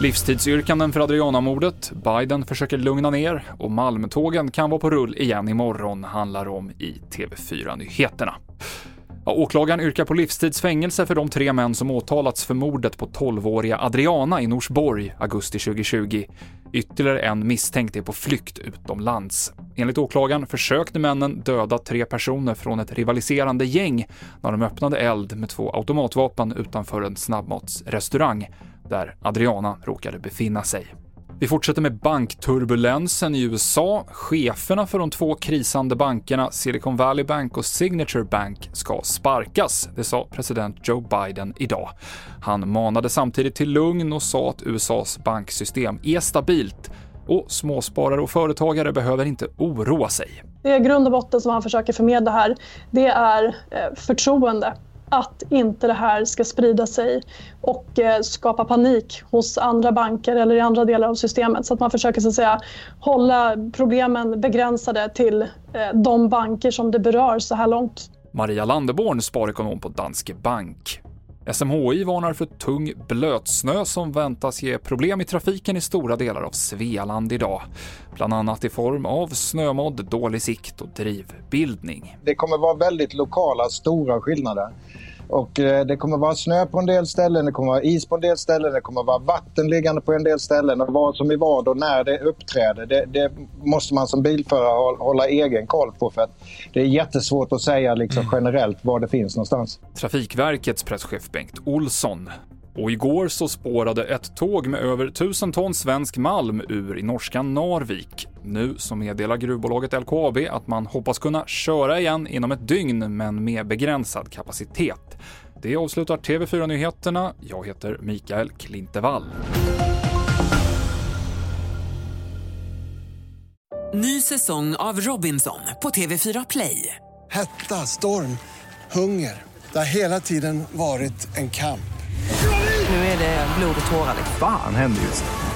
Livstidsyrkanden för Adriana-mordet, Biden försöker lugna ner och Malmtågen kan vara på rull igen imorgon, handlar om i TV4-nyheterna. Ja, åklagaren yrkar på livstidsfängelse för de tre män som åtalats för mordet på 12-åriga Adriana i Norsborg augusti 2020. Ytterligare en misstänkt är på flykt utomlands. Enligt åklagaren försökte männen döda tre personer från ett rivaliserande gäng när de öppnade eld med två automatvapen utanför en snabbmatsrestaurang där Adriana råkade befinna sig. Vi fortsätter med bankturbulensen i USA. Cheferna för de två krisande bankerna Silicon Valley Bank och Signature Bank ska sparkas, det sa president Joe Biden idag. Han manade samtidigt till lugn och sa att USAs banksystem är stabilt och småsparare och företagare behöver inte oroa sig. Det är grund och botten som han försöker förmedla här, det är eh, förtroende att inte det här ska sprida sig och eh, skapa panik hos andra banker eller i andra delar av systemet. Så att man försöker så att säga, hålla problemen begränsade till eh, de banker som det berör så här långt. Maria Landeborn, sparekonom på Danske Bank. SMHI varnar för tung blötsnö som väntas ge problem i trafiken i stora delar av Svealand idag. Bland annat i form av snömodd, dålig sikt och drivbildning. Det kommer vara väldigt lokala, stora skillnader. Och eh, det kommer vara snö på en del ställen, det kommer vara is på en del ställen, det kommer vara vatten liggande på en del ställen. Och vad som är vad och när det uppträder, det, det måste man som bilförare hålla egen koll på. För att det är jättesvårt att säga liksom mm. generellt var det finns någonstans. Trafikverkets presschef Bengt Olsson och igår så spårade ett tåg med över 1000 ton svensk malm ur i norska Narvik. Nu så meddelar gruvbolaget LKAB att man hoppas kunna köra igen inom ett dygn, men med begränsad kapacitet. Det avslutar TV4-nyheterna. Jag heter Mikael Klintevall. Ny säsong av Robinson på TV4 Play. Hetta, storm, hunger. Det har hela tiden varit en kamp. Nu är det blod och tårar. Fan händer just nu.